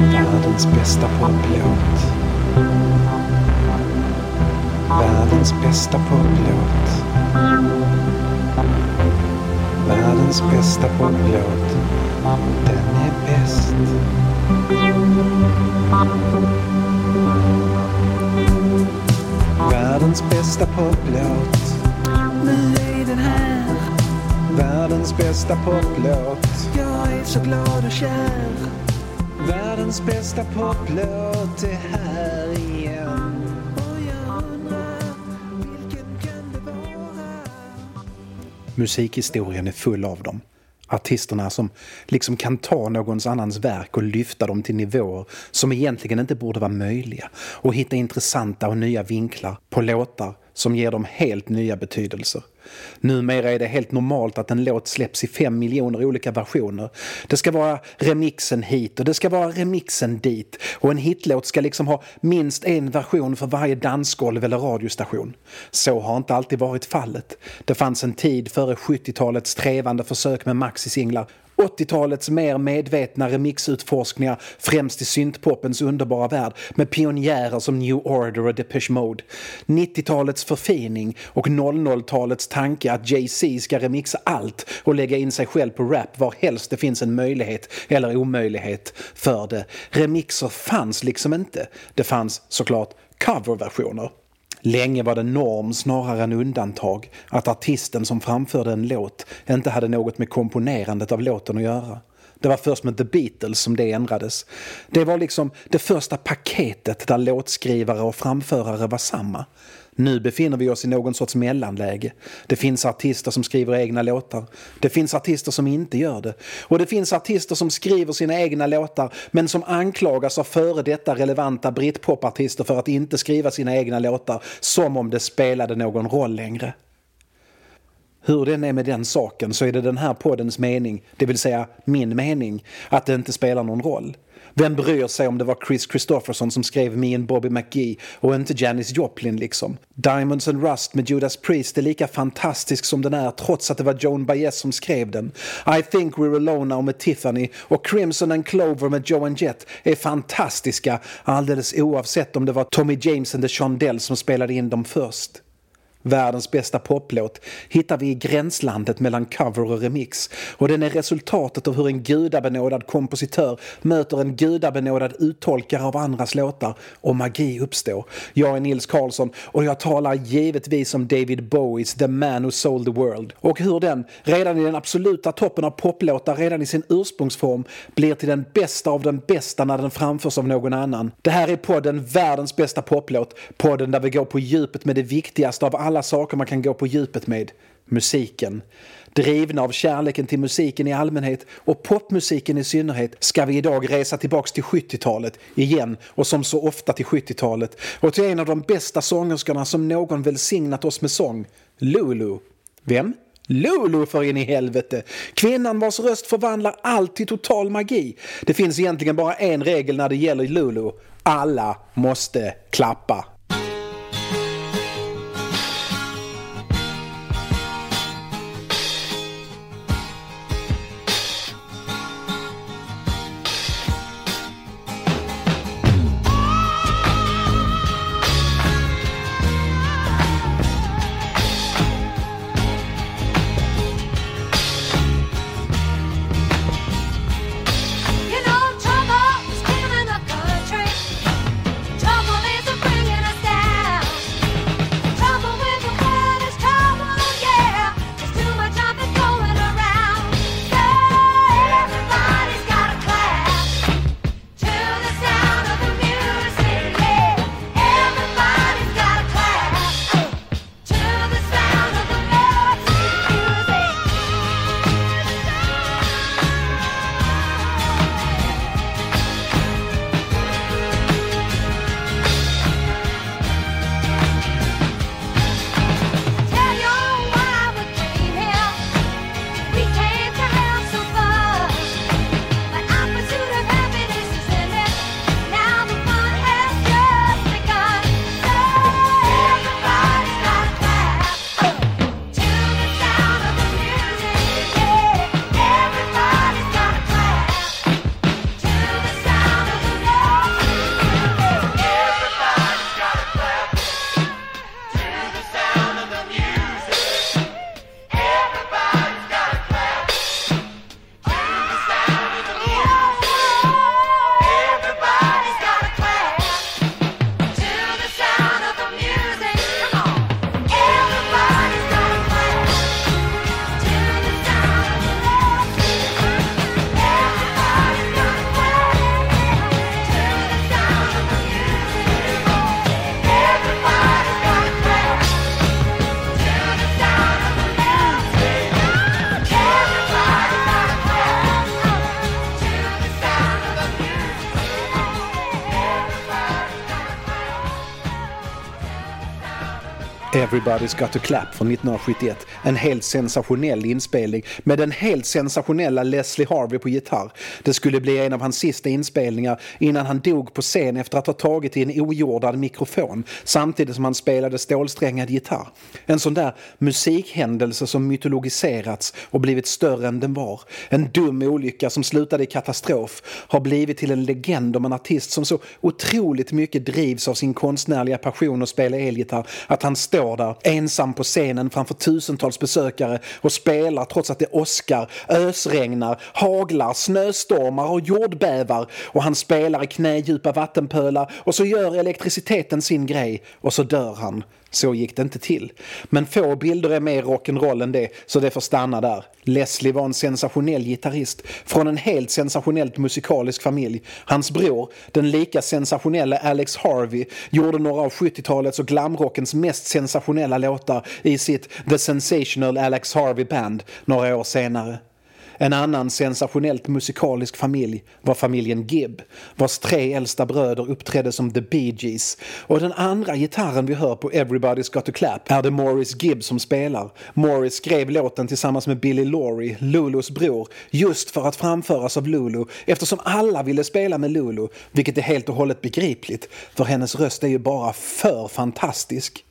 Världens bästa poplåt. Världens bästa poplåt. Världens bästa poplåt. Den är bäst. Världens bästa poplåt. Nu är den här. Världens bästa poplåt. Jag är så glad och kär. Världens bästa poplåt är här igen. Och jag undrar, vilken kan det vara? Musikhistorien är full av dem. Artisterna som liksom kan ta någons annans verk och lyfta dem till nivåer som egentligen inte borde vara möjliga och hitta intressanta och nya vinklar på låtar som ger dem helt nya betydelser. Numera är det helt normalt att en låt släpps i fem miljoner olika versioner. Det ska vara remixen hit och det ska vara remixen dit och en hitlåt ska liksom ha minst en version för varje dansgolv eller radiostation. Så har inte alltid varit fallet. Det fanns en tid före 70-talets trevande försök med maxisinglar 80-talets mer medvetna remixutforskningar främst i syntpopens underbara värld med pionjärer som New Order och Depeche Mode. 90-talets förfining och 00-talets tanke att Jay-Z ska remixa allt och lägga in sig själv på rap var helst det finns en möjlighet eller omöjlighet för det. Remixer fanns liksom inte. Det fanns såklart coverversioner. Länge var det norm snarare än undantag att artisten som framförde en låt inte hade något med komponerandet av låten att göra. Det var först med The Beatles som det ändrades. Det var liksom det första paketet där låtskrivare och framförare var samma. Nu befinner vi oss i någon sorts mellanläge. Det finns artister som skriver egna låtar. Det finns artister som inte gör det. Och det finns artister som skriver sina egna låtar men som anklagas av före detta relevanta britpopartister för att inte skriva sina egna låtar som om det spelade någon roll längre. Hur den är med den saken så är det den här poddens mening, det vill säga min mening, att det inte spelar någon roll. Vem bryr sig om det var Chris Christopherson som skrev Me and Bobby McGee och inte Janis Joplin liksom? Diamonds and Rust med Judas Priest är lika fantastisk som den är trots att det var Joan Baez som skrev den. I think we're alone now med Tiffany och Crimson and Clover med Joan Jett är fantastiska alldeles oavsett om det var Tommy James and the Shondell som spelade in dem först. Världens bästa poplåt hittar vi i gränslandet mellan cover och remix och den är resultatet av hur en gudabenådad kompositör möter en gudabenådad uttolkare av andras låtar och magi uppstår. Jag är Nils Karlsson och jag talar givetvis om David Bowies The Man Who Sold the World och hur den, redan i den absoluta toppen av poplåtar, redan i sin ursprungsform, blir till den bästa av den bästa när den framförs av någon annan. Det här är podden Världens bästa poplåt, podden där vi går på djupet med det viktigaste av alla alla saker man kan gå på djupet med. Musiken. Drivna av kärleken till musiken i allmänhet och popmusiken i synnerhet ska vi idag resa tillbaks till 70-talet igen och som så ofta till 70-talet och till en av de bästa sångerskorna som någon välsignat oss med sång, Lulu. Vem? Lulu för in i helvete! Kvinnan vars röst förvandlar allt till total magi. Det finns egentligen bara en regel när det gäller Lulu. Alla måste klappa. Everybody's Got To Clap från 1971. En helt sensationell inspelning med den helt sensationella Leslie Harvey på gitarr. Det skulle bli en av hans sista inspelningar innan han dog på scen efter att ha tagit i en ojordad mikrofon samtidigt som han spelade stålsträngad gitarr. En sån där musikhändelse som mytologiserats och blivit större än den var. En dum olycka som slutade i katastrof har blivit till en legend om en artist som så otroligt mycket drivs av sin konstnärliga passion att spela elgitarr att han står där ensam på scenen framför tusentals besökare och spelar trots att det åskar, ösregnar, haglar, snöstormar och jordbävar och han spelar i knädjupa vattenpölar och så gör elektriciteten sin grej och så dör han. Så gick det inte till. Men få bilder är mer rock'n'roll än det, så det får stanna där. Leslie var en sensationell gitarrist från en helt sensationellt musikalisk familj. Hans bror, den lika sensationella Alex Harvey, gjorde några av 70-talets och glamrockens mest sensationella låtar i sitt The Sensational Alex Harvey Band några år senare. En annan sensationellt musikalisk familj var familjen Gibb, vars tre äldsta bröder uppträdde som The Bee Gees. Och den andra gitarren vi hör på Everybody's Got To Clap är det Morris Gibb som spelar. Morris skrev låten tillsammans med Billy Laurie, Lulus bror, just för att framföras av Lulu eftersom alla ville spela med Lulu, vilket är helt och hållet begripligt, för hennes röst är ju bara för fantastisk.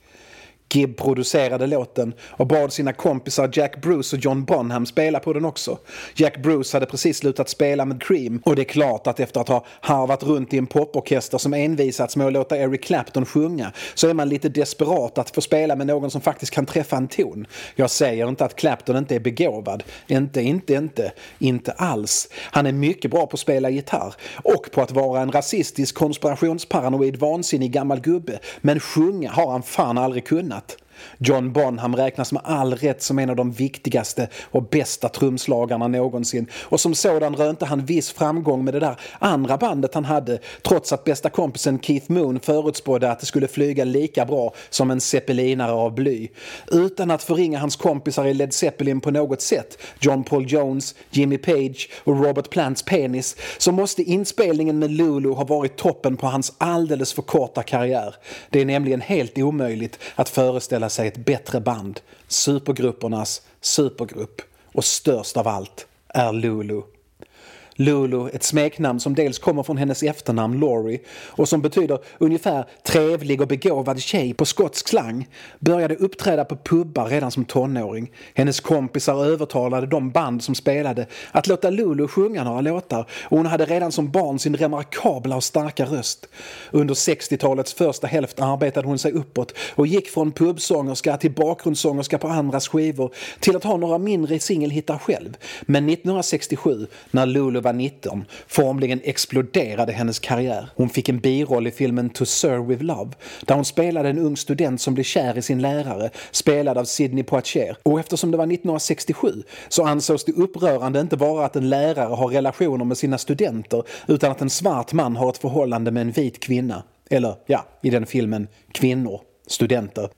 Gibb producerade låten och bad sina kompisar Jack Bruce och John Bonham spela på den också. Jack Bruce hade precis slutat spela med Cream och det är klart att efter att ha harvat runt i en poporkester som envisats med att låta Eric Clapton sjunga så är man lite desperat att få spela med någon som faktiskt kan träffa en ton. Jag säger inte att Clapton inte är begåvad. Inte, inte, inte. Inte alls. Han är mycket bra på att spela gitarr och på att vara en rasistisk konspirationsparanoid vansinnig gammal gubbe. Men sjunga har han fan aldrig kunnat annat. John Bonham räknas med all rätt som en av de viktigaste och bästa trumslagarna någonsin och som sådan rönte han viss framgång med det där andra bandet han hade trots att bästa kompisen Keith Moon förutspådde att det skulle flyga lika bra som en zeppelinare av bly. Utan att förringa hans kompisar i Led Zeppelin på något sätt, John Paul Jones, Jimmy Page och Robert Plants penis, så måste inspelningen med Lulu ha varit toppen på hans alldeles för korta karriär. Det är nämligen helt omöjligt att föreställa sig ett bättre band, supergruppernas supergrupp. Och störst av allt är Lulu. Lulu, ett smeknamn som dels kommer från hennes efternamn Laurie och som betyder ungefär trevlig och begåvad tjej på skotsk slang, började uppträda på pubbar redan som tonåring. Hennes kompisar övertalade de band som spelade att låta Lulu sjunga några låtar och hon hade redan som barn sin remarkabla och starka röst. Under 60-talets första hälft arbetade hon sig uppåt och gick från pubsångerska till bakgrundssångerska på andras skivor till att ha några mindre singelhittar själv. Men 1967, när Lulu var 19, formligen exploderade hennes karriär. Hon fick en biroll i filmen To Serve With Love, där hon spelade en ung student som blev kär i sin lärare, spelad av Sidney Poitier. Och eftersom det var 1967 så ansågs det upprörande inte bara att en lärare har relationer med sina studenter, utan att en svart man har ett förhållande med en vit kvinna. Eller, ja, i den filmen, kvinnor, studenter.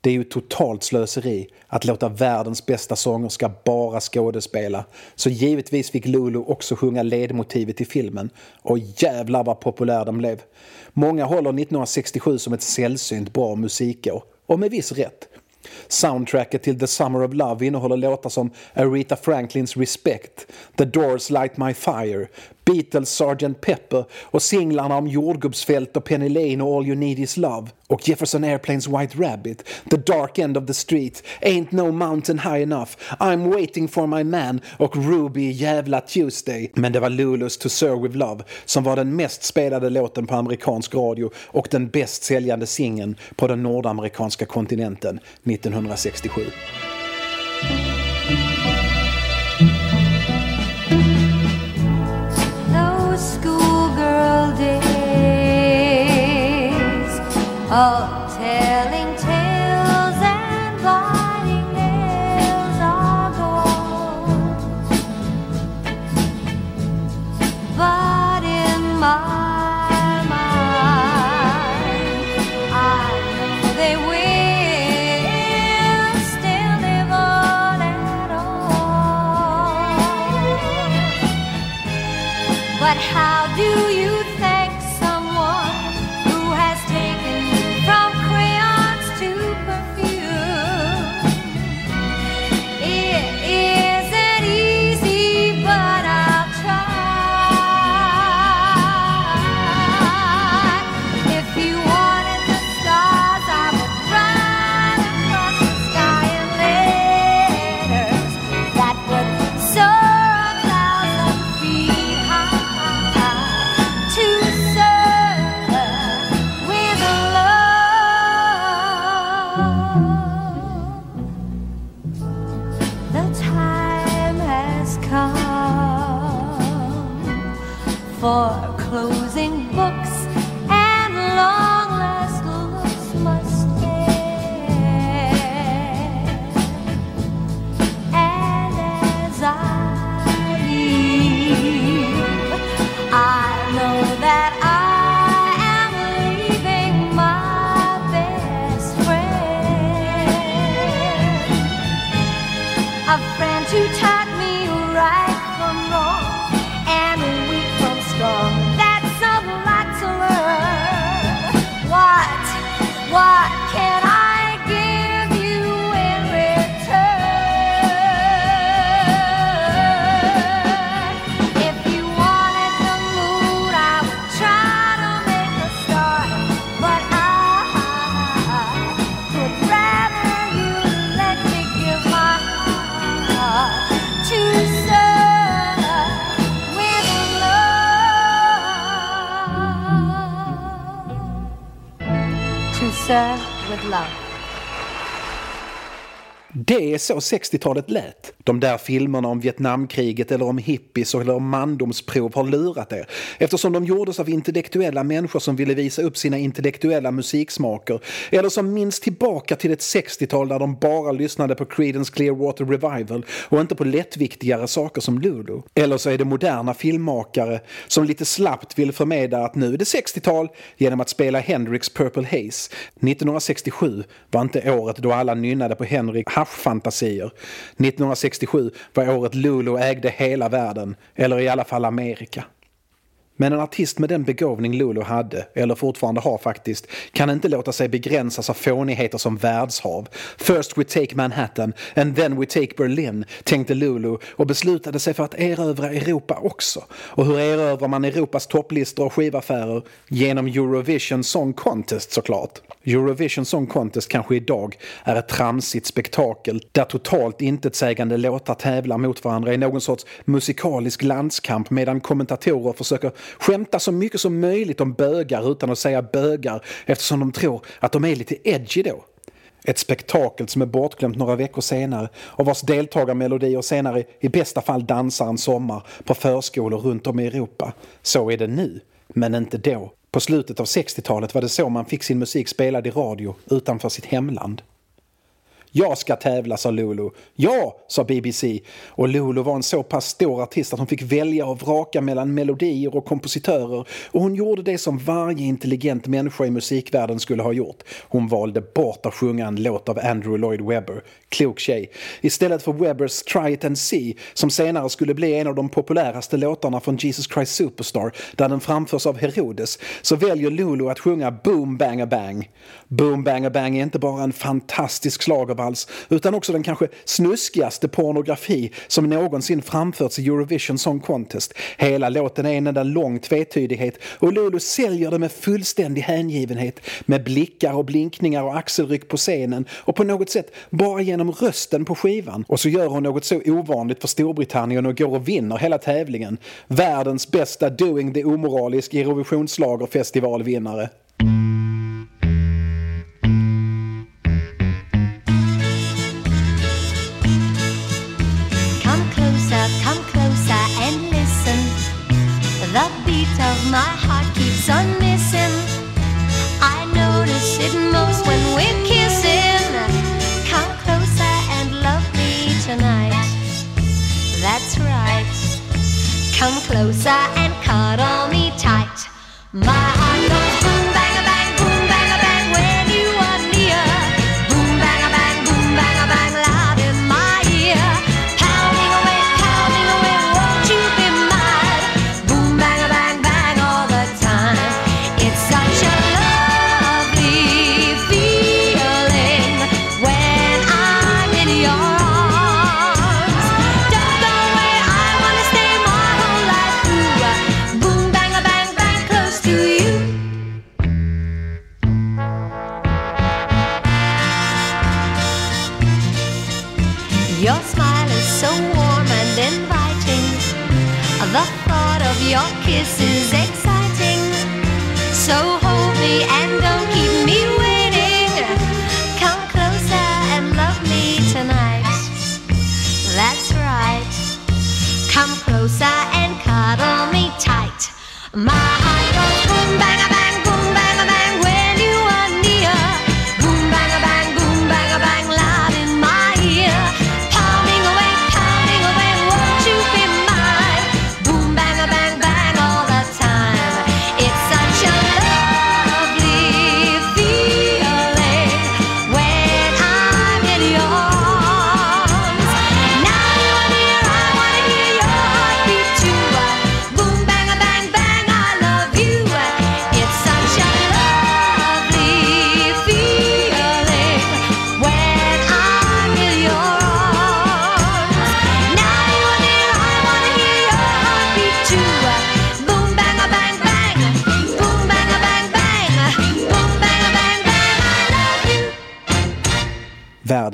Det är ju totalt slöseri att låta världens bästa sångerska bara skådespela. Så givetvis fick Lulu också sjunga ledmotivet i filmen. Och jävlar vad populär den blev. Många håller 1967 som ett sällsynt bra musikår. Och med viss rätt. Soundtracket till The Summer of Love innehåller låtar som Aretha Franklins Respect, The Doors Light My Fire, Beatles Sgt. Pepper och singlarna om jordgubbsfält och Penny Lane och All You Need Is Love och Jefferson Airplanes White Rabbit, The Dark End of the Street, Ain't No Mountain High Enough, I'm Waiting For My Man och Ruby Jävla Tuesday. Men det var Lulus To Serve With Love som var den mest spelade låten på amerikansk radio och den bäst säljande singeln på den nordamerikanska kontinenten 1967. Of come for closing books. Love. With love. Det är så 60-talet lät. De där filmerna om Vietnamkriget eller om hippies eller om mandomsprov har lurat er eftersom de gjordes av intellektuella människor som ville visa upp sina intellektuella musiksmaker eller som minns tillbaka till ett 60-tal där de bara lyssnade på Creedence Clearwater Revival och inte på lättviktigare saker som Lulu. Eller så är det moderna filmmakare som lite slappt vill förmedla att nu är det 60-tal genom att spela Hendrix Purple Haze. 1967 var inte året då alla nynnade på Henrik haschfantasier. 1967 var året Lulu ägde hela världen, eller i alla fall Amerika. Men en artist med den begåvning Lulu hade, eller fortfarande har faktiskt, kan inte låta sig begränsas av fånigheter som världshav. First we take Manhattan and then we take Berlin, tänkte Lulu och beslutade sig för att erövra Europa också. Och hur erövrar man Europas topplistor och skivaffärer? Genom Eurovision Song Contest såklart. Eurovision Song Contest kanske idag är ett tramsigt spektakel där totalt intetsägande låtar tävlar mot varandra i någon sorts musikalisk landskamp medan kommentatorer försöker skämta så mycket som möjligt om bögar utan att säga bögar eftersom de tror att de är lite edgy då. Ett spektakel som är bortglömt några veckor senare och vars deltagarmelodier senare i bästa fall dansar en sommar på förskolor runt om i Europa. Så är det nu, men inte då. På slutet av 60-talet var det så man fick sin musik spelad i radio utanför sitt hemland. Jag ska tävla, sa Lulu. Ja, sa BBC. Och Lulu var en så pass stor artist att hon fick välja och vraka mellan melodier och kompositörer och hon gjorde det som varje intelligent människa i musikvärlden skulle ha gjort. Hon valde bort att sjunga en låt av Andrew Lloyd Webber, klok tjej, istället för Webbers Try It and See som senare skulle bli en av de populäraste låtarna från Jesus Christ Superstar där den framförs av Herodes så väljer Lulu att sjunga Boom Bang A Bang. Boom Bang A Bang är inte bara en fantastisk schlagervals utan också den kanske snuskigaste pornografi som någonsin framförts i Eurovision Song Contest. Hela låten är en enda lång tvetydighet och Lulu säljer det med fullständig hängivenhet med blickar och blinkningar och axelryck på scenen och på något sätt bara genom rösten på skivan. Och så gör hon något så ovanligt för Storbritannien och går och vinner hela tävlingen. Världens bästa Doing the Omoralisk Eurovisionsschlagerfestivalvinnare.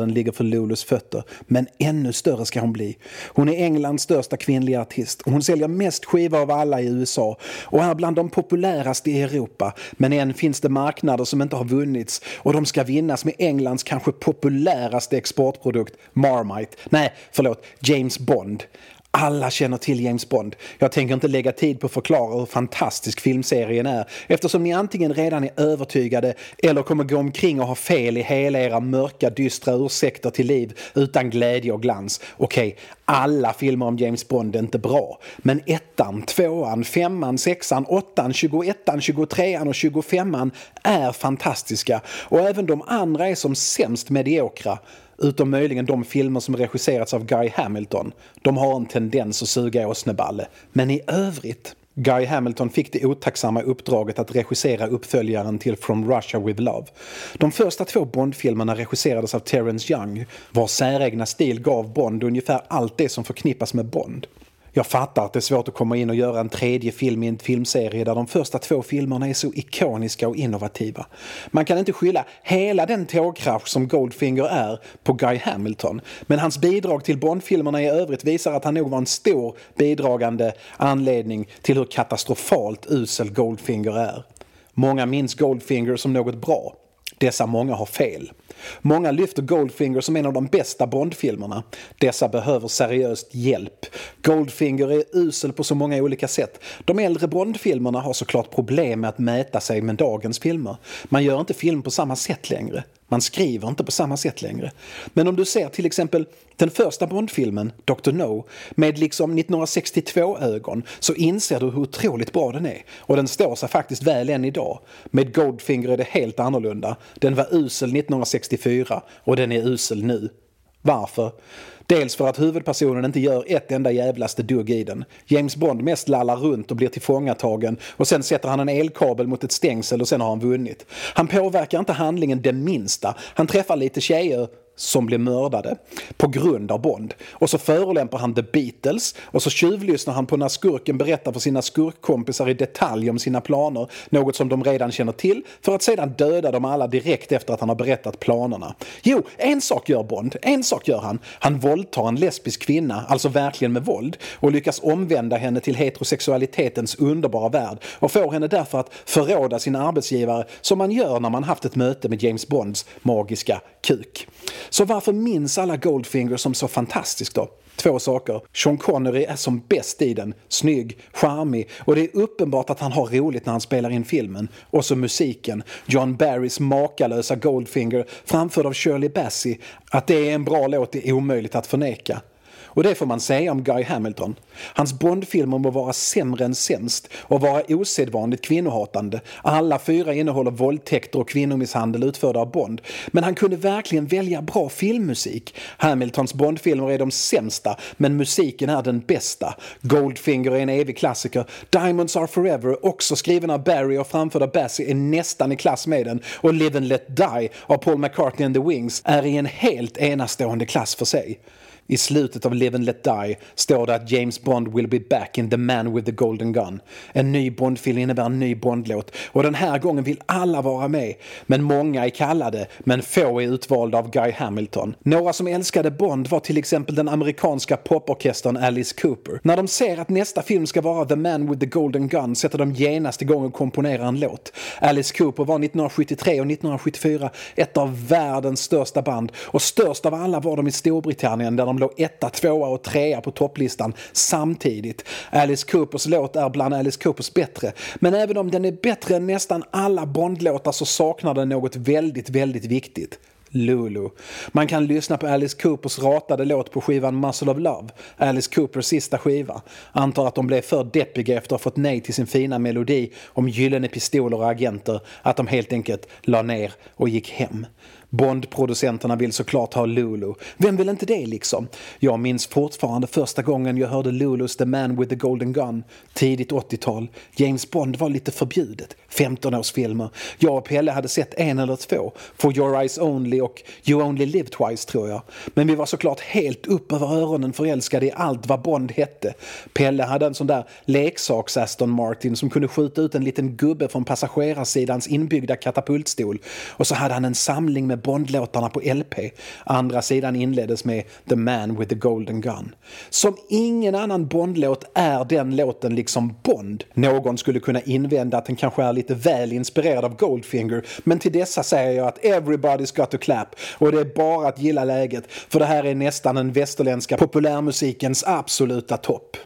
Världen ligger för Lulus fötter, men ännu större ska hon bli. Hon är Englands största kvinnliga artist och hon säljer mest skivor av alla i USA och är bland de populäraste i Europa. Men än finns det marknader som inte har vunnits och de ska vinnas med Englands kanske populäraste exportprodukt, Marmite. Nej, förlåt, James Bond. Alla känner till James Bond. Jag tänker inte lägga tid på att förklara hur fantastisk filmserien är eftersom ni antingen redan är övertygade eller kommer gå omkring och ha fel i hela era mörka, dystra ursäkter till liv utan glädje och glans. Okej, alla filmer om James Bond är inte bra. Men ettan, tvåan, femman, sexan, åttan, tjugoettan, tjugotrean och tjugofemman är fantastiska och även de andra är som sämst mediokra. Utom möjligen de filmer som regisserats av Guy Hamilton. De har en tendens att suga åsneballe. Men i övrigt Guy Hamilton fick det otacksamma uppdraget att regissera uppföljaren till From Russia with Love. De första två Bond-filmerna regisserades av Terrence Young vars säregna stil gav Bond ungefär allt det som förknippas med Bond. Jag fattar att det är svårt att komma in och göra en tredje film i en filmserie där de första två filmerna är så ikoniska och innovativa. Man kan inte skylla hela den tågkrasch som Goldfinger är på Guy Hamilton. Men hans bidrag till Bondfilmerna i övrigt visar att han nog var en stor bidragande anledning till hur katastrofalt usel Goldfinger är. Många minns Goldfinger som något bra. Dessa många har fel. Många lyfter Goldfinger som en av de bästa Bondfilmerna. Dessa behöver seriöst hjälp. Goldfinger är usel på så många olika sätt. De äldre Bondfilmerna har såklart problem med att mäta sig med dagens filmer. Man gör inte film på samma sätt längre. Man skriver inte på samma sätt längre. Men om du ser till exempel den första Bondfilmen, Dr. No, med liksom 1962-ögon så inser du hur otroligt bra den är. Och den står sig faktiskt väl än idag. Med Goldfinger är det helt annorlunda. Den var usel 1964 och den är usel nu. Varför? Dels för att huvudpersonen inte gör ett enda jävlaste dugg i den. James Bond mest lallar runt och blir tillfångatagen och sen sätter han en elkabel mot ett stängsel och sen har han vunnit. Han påverkar inte handlingen det minsta. Han träffar lite tjejer som blir mördade på grund av Bond. Och så förolämpar han The Beatles och så tjuvlyssnar han på när skurken berättar för sina skurkkompisar i detalj om sina planer, något som de redan känner till, för att sedan döda dem alla direkt efter att han har berättat planerna. Jo, en sak gör Bond, en sak gör han. Han våldtar en lesbisk kvinna, alltså verkligen med våld, och lyckas omvända henne till heterosexualitetens underbara värld och får henne därför att förråda sin arbetsgivare som man gör när man haft ett möte med James Bonds magiska kuk. Så varför minns alla Goldfinger som så fantastisk då? Två saker. Sean Connery är som bäst i den. Snygg, charmig och det är uppenbart att han har roligt när han spelar in filmen. Och så musiken. John Barrys makalösa Goldfinger framförd av Shirley Bassey. Att det är en bra låt är omöjligt att förneka. Och det får man säga om Guy Hamilton. Hans Bondfilmer må vara sämre än sämst och vara osedvanligt kvinnohatande. Alla fyra innehåller våldtäkter och kvinnomisshandel utförda av Bond. Men han kunde verkligen välja bra filmmusik. Hamiltons Bondfilmer är de sämsta, men musiken är den bästa. Goldfinger är en evig klassiker. Diamonds are forever, också skriven av Barry och framförd av Bassey, är nästan i klass med den. Och Live and Let Die av Paul McCartney and the Wings är i en helt enastående klass för sig. I slutet av Live and Let Die står det att James Bond will be back in The Man with the Golden Gun. En ny Bond-film innebär en ny Bond-låt och den här gången vill alla vara med. Men många är kallade, men få är utvalda av Guy Hamilton. Några som älskade Bond var till exempel den amerikanska poporkestern Alice Cooper. När de ser att nästa film ska vara The Man with the Golden Gun sätter de genast igång och komponerar en låt. Alice Cooper var 1973 och 1974 ett av världens största band och störst av alla var de i Storbritannien där de de låg etta, tvåa och trea på topplistan samtidigt. Alice Coopers låt är bland Alice Coopers bättre, men även om den är bättre än nästan alla Bondlåtar så saknar den något väldigt, väldigt viktigt. Lulu. Man kan lyssna på Alice Coopers ratade låt på skivan Muscle of Love, Alice Coopers sista skiva. Antar att de blev för deppiga efter att ha fått nej till sin fina melodi om gyllene pistoler och agenter att de helt enkelt la ner och gick hem. Bondproducenterna vill såklart ha Lulu. Vem vill inte det liksom? Jag minns fortfarande första gången jag hörde Lulus The Man with the Golden Gun, tidigt 80-tal. James Bond var lite förbjudet. 15-årsfilmer. Jag och Pelle hade sett en eller två, For Your Eyes Only och You Only Live Twice tror jag. Men vi var såklart helt upp över öronen förälskade i allt vad Bond hette. Pelle hade en sån där leksaks Aston Martin som kunde skjuta ut en liten gubbe från passagerarsidans inbyggda katapultstol. Och så hade han en samling med Bondlåtarna på LP. Andra sidan inleddes med The Man with the Golden Gun. Som ingen annan Bondlåt är den låten liksom Bond. Någon skulle kunna invända att den kanske är lite väl inspirerad av Goldfinger, men till dessa säger jag att everybody's got to clap och det är bara att gilla läget för det här är nästan den västerländska populärmusikens absoluta topp.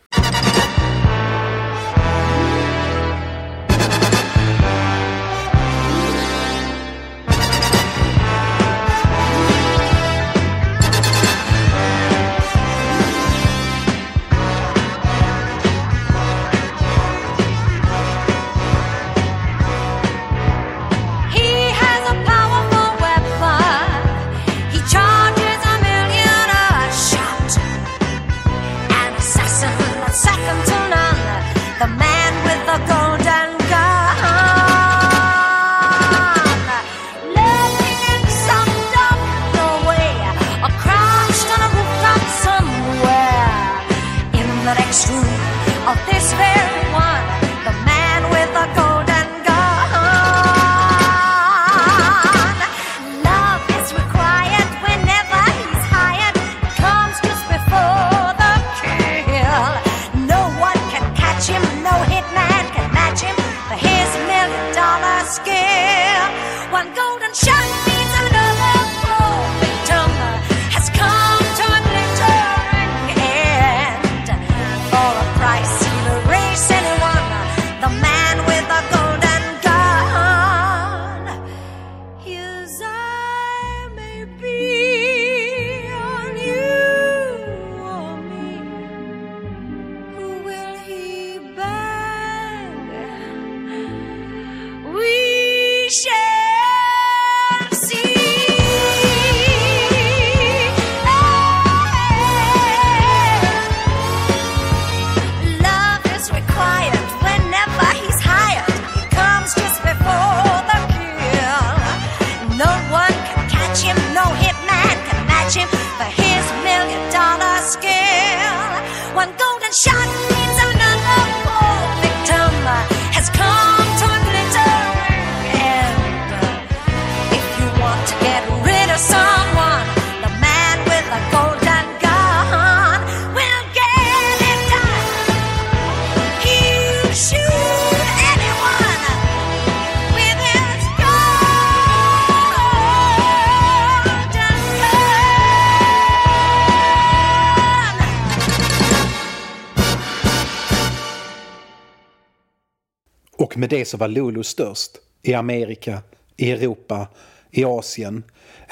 Och med det så var Lulu störst. I Amerika, i Europa, i Asien.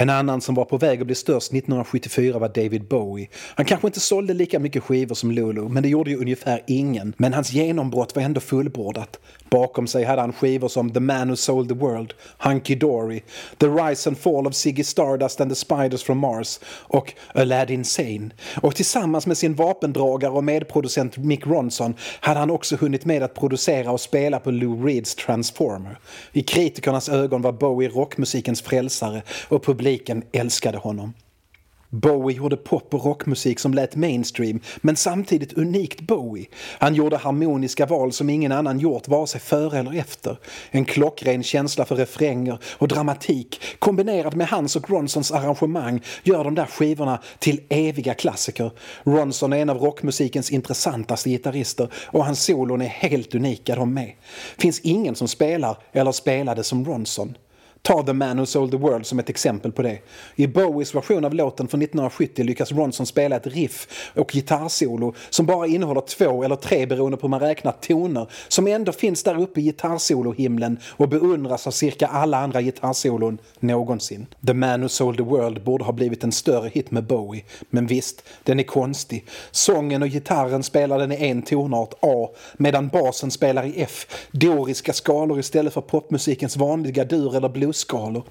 En annan som var på väg att bli störst 1974 var David Bowie. Han kanske inte sålde lika mycket skivor som Lulu, men det gjorde ju ungefär ingen. Men hans genombrott var ändå fullbordat. Bakom sig hade han skivor som The Man Who Sold the World, Hunky Dory, The Rise and Fall of Ziggy Stardust and the Spiders from Mars och Aladdin Sane. Och tillsammans med sin vapendragare och medproducent Mick Ronson hade han också hunnit med att producera och spela på Lou Reeds Transformer. I kritikernas ögon var Bowie rockmusikens frälsare och publiken älskade honom. Bowie gjorde pop och rockmusik som lät mainstream, men samtidigt unikt Bowie. Han gjorde harmoniska val som ingen annan gjort vare sig före eller efter. En klockren känsla för refränger och dramatik kombinerad med hans och Ronsons arrangemang gör de där skivorna till eviga klassiker. Ronson är en av rockmusikens intressantaste gitarrister och hans solon är helt unika de med. Finns ingen som spelar eller spelade som Ronson. Ta The Man Who Sold the World som ett exempel på det. I Bowies version av låten från 1970 lyckas Ronson spela ett riff och gitarrsolo som bara innehåller två eller tre beroende på hur man räknar toner som ändå finns där uppe i gitarrsolohimlen och beundras av cirka alla andra gitarrsolon någonsin. The Man Who Sold the World borde ha blivit en större hit med Bowie, men visst, den är konstig. Sången och gitarren spelar den i en tonart, A, medan basen spelar i F. Doriska skalor istället för popmusikens vanliga dur eller blues bluesskalor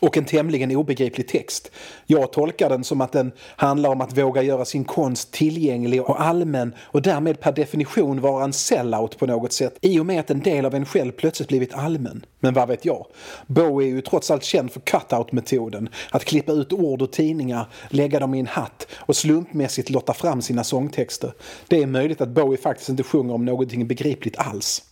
och en tämligen obegriplig text. Jag tolkar den som att den handlar om att våga göra sin konst tillgänglig och allmän och därmed per definition vara en sellout på något sätt i och med att en del av en själv plötsligt blivit allmän. Men vad vet jag? Bowie är ju trots allt känd för cut-out-metoden. Att klippa ut ord ur tidningar, lägga dem i en hatt och slumpmässigt lotta fram sina sångtexter. Det är möjligt att Bowie faktiskt inte sjunger om någonting begripligt alls.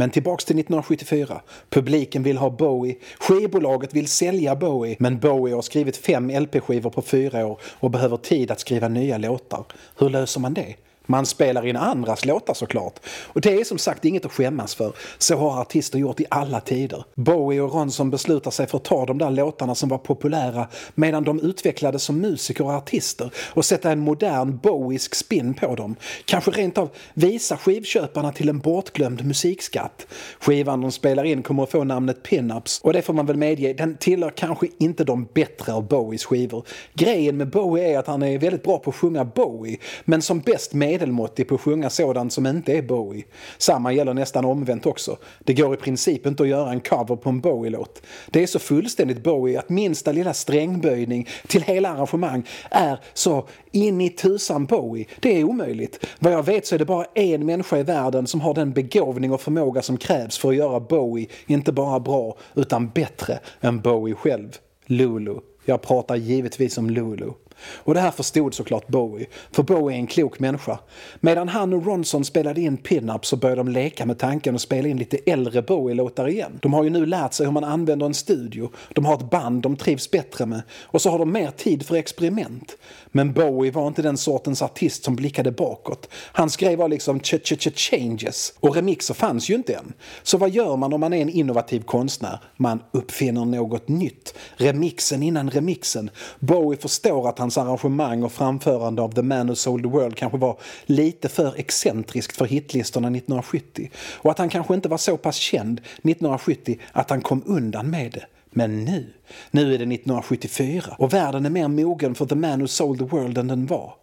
Men tillbaks till 1974. Publiken vill ha Bowie, skivbolaget vill sälja Bowie, men Bowie har skrivit fem LP-skivor på fyra år och behöver tid att skriva nya låtar. Hur löser man det? Man spelar in andras låtar såklart. Och det är som sagt inget att skämmas för. Så har artister gjort i alla tider. Bowie och Ronson beslutar sig för att ta de där låtarna som var populära medan de utvecklades som musiker och artister och sätta en modern Bowiesk spin på dem. Kanske rent av visa skivköparna till en bortglömd musikskatt. Skivan de spelar in kommer att få namnet Pinups och det får man väl medge, den tillhör kanske inte de bättre av Bowies skivor. Grejen med Bowie är att han är väldigt bra på att sjunga Bowie men som bäst med medelmåttig på att sjunga sådant som inte är Bowie. Samma gäller nästan omvänt också. Det går i princip inte att göra en cover på en Bowie-låt. Det är så fullständigt Bowie att minsta lilla strängböjning till hela arrangemang är så in i tusan Bowie. Det är omöjligt. Vad jag vet så är det bara en människa i världen som har den begåvning och förmåga som krävs för att göra Bowie inte bara bra utan bättre än Bowie själv. Lulu. Jag pratar givetvis om Lulu. Och det här förstod såklart Bowie, för Bowie är en klok människa. Medan han och Ronson spelade in pinups så började de leka med tanken att spela in lite äldre Bowie-låtar igen. De har ju nu lärt sig hur man använder en studio, de har ett band de trivs bättre med och så har de mer tid för experiment. Men Bowie var inte den sortens artist som blickade bakåt. Hans grej var liksom ch ch ch changes och remixer fanns ju inte än. Så vad gör man om man är en innovativ konstnär? Man uppfinner något nytt. Remixen innan remixen. Bowie förstår att han hans arrangemang och framförande av The Man Who Sold the World kanske var lite för excentriskt för hitlistorna 1970 och att han kanske inte var så pass känd 1970 att han kom undan med det. Men nu, nu är det 1974 och världen är mer mogen för The Man Who Sold the World än den var.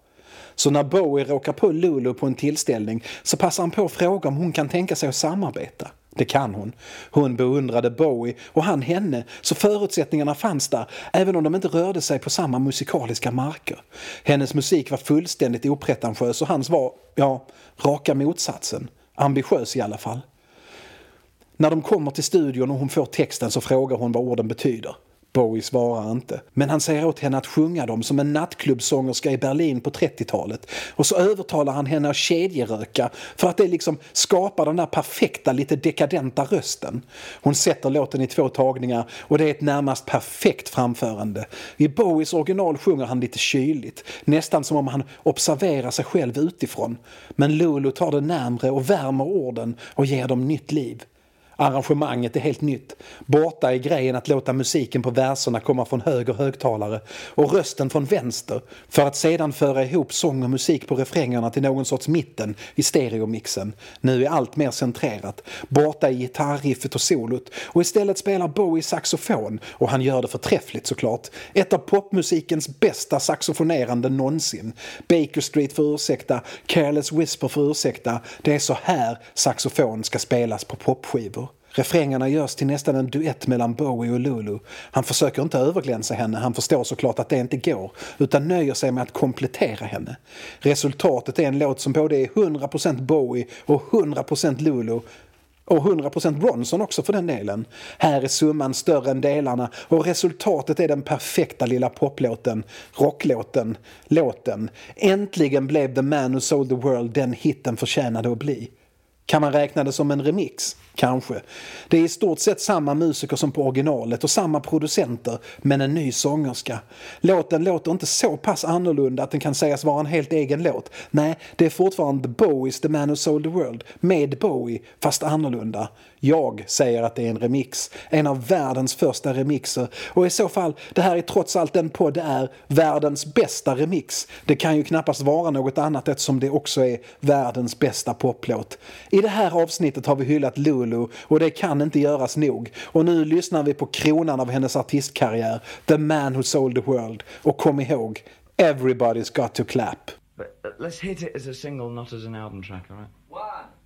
Så när Bowie råkar på Lulu på en tillställning så passar han på att fråga om hon kan tänka sig att samarbeta. Det kan hon. Hon beundrade Bowie och han henne, så förutsättningarna fanns där även om de inte rörde sig på samma musikaliska marker. Hennes musik var fullständigt opretentiös och hans var, ja, raka motsatsen. Ambitiös i alla fall. När de kommer till studion och hon får texten så frågar hon vad orden betyder. Bowie svarar inte. Men han säger åt henne att sjunga dem som en nattklubbsångerska i Berlin på 30-talet. Och så övertalar han henne att kedjeröka för att det liksom skapar den där perfekta, lite dekadenta rösten. Hon sätter låten i två tagningar och det är ett närmast perfekt framförande. I Bowies original sjunger han lite kyligt, nästan som om han observerar sig själv utifrån. Men Lulu tar det närmre och värmer orden och ger dem nytt liv. Arrangemanget är helt nytt. Borta är grejen att låta musiken på verserna komma från höger högtalare och rösten från vänster för att sedan föra ihop sång och musik på refrängerna till någon sorts mitten i stereomixen. Nu är allt mer centrerat. Borta är gitarriffet och solot och istället spelar Bowie saxofon och han gör det förträffligt såklart. Ett av popmusikens bästa saxofonerande någonsin. Baker Street får ursäkta, Careless Whisper får ursäkta. Det är så här saxofon ska spelas på popskivor. Refrängerna görs till nästan en duett mellan Bowie och Lulu. Han försöker inte överglänsa henne, han förstår såklart att det inte går, utan nöjer sig med att komplettera henne. Resultatet är en låt som både är 100% Bowie och 100% Lulu och 100% Bronson också för den delen. Här är summan större än delarna och resultatet är den perfekta lilla poplåten, rocklåten, låten. Äntligen blev The Man Who Sold the World den hitten förtjänade att bli. Kan man räkna det som en remix? Kanske. Det är i stort sett samma musiker som på originalet och samma producenter, men en ny sångerska. Låten låter inte så pass annorlunda att den kan sägas vara en helt egen låt. Nej, det är fortfarande Bowies The Man Who Sold The World, med Bowie, fast annorlunda. Jag säger att det är en remix, en av världens första remixer och i så fall, det här är trots allt den podd det är, världens bästa remix. Det kan ju knappast vara något annat eftersom det också är världens bästa poplåt. I det här avsnittet har vi hyllat Lulu och det kan inte göras nog. Och nu lyssnar vi på kronan av hennes artistkarriär, The Man Who Sold The World. Och kom ihåg, everybody's got to clap. But uh, let's hit it as a single, not as an album track, all right? One.